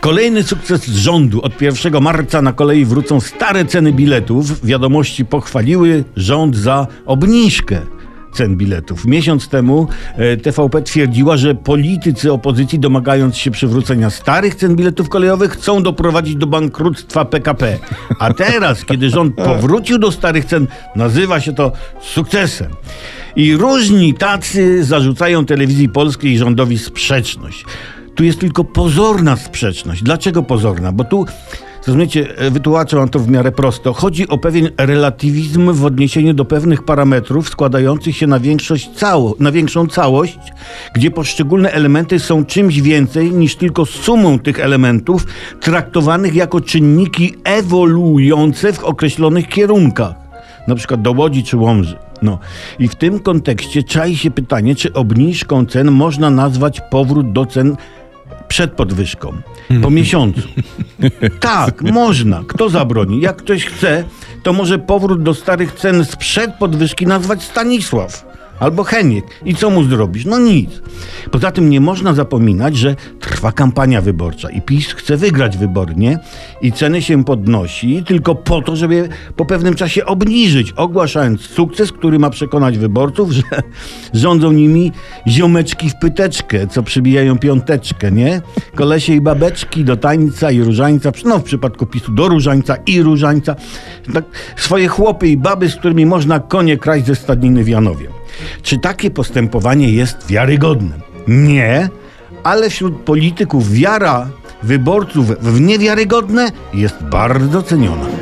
Kolejny sukces rządu. Od 1 marca na kolei wrócą stare ceny biletów. Wiadomości pochwaliły rząd za obniżkę cen biletów. Miesiąc temu e, TVP twierdziła, że politycy opozycji domagając się przywrócenia starych cen biletów kolejowych chcą doprowadzić do bankructwa PKP. A teraz, kiedy rząd powrócił do starych cen, nazywa się to sukcesem. I różni tacy zarzucają telewizji polskiej i rządowi sprzeczność. Tu jest tylko pozorna sprzeczność. Dlaczego pozorna? Bo tu Zrozumiecie, wytłumaczę wam to w miarę prosto. Chodzi o pewien relatywizm w odniesieniu do pewnych parametrów składających się na, większość cało, na większą całość, gdzie poszczególne elementy są czymś więcej niż tylko sumą tych elementów, traktowanych jako czynniki ewoluujące w określonych kierunkach. Na przykład do Łodzi czy Łomży. No i w tym kontekście czai się pytanie, czy obniżką cen można nazwać powrót do cen przed podwyżką, po miesiącu. Tak, można. Kto zabroni? Jak ktoś chce, to może powrót do starych cen sprzed podwyżki nazwać Stanisław albo Heniek. I co mu zrobisz? No nic. Poza tym nie można zapominać, że trwa kampania wyborcza i PiS chce wygrać wybornie i ceny się podnosi tylko po to, żeby po pewnym czasie obniżyć, ogłaszając sukces, który ma przekonać wyborców, że rządzą nimi ziomeczki w pyteczkę, co przybijają piąteczkę, nie? Kolesie i babeczki do tańca i różańca, no w przypadku PiSu do różańca i różańca. Tak, swoje chłopy i baby, z którymi można konie kraść ze stadniny w Janowie. Czy takie postępowanie jest wiarygodne? Nie, ale wśród polityków wiara wyborców w niewiarygodne jest bardzo ceniona.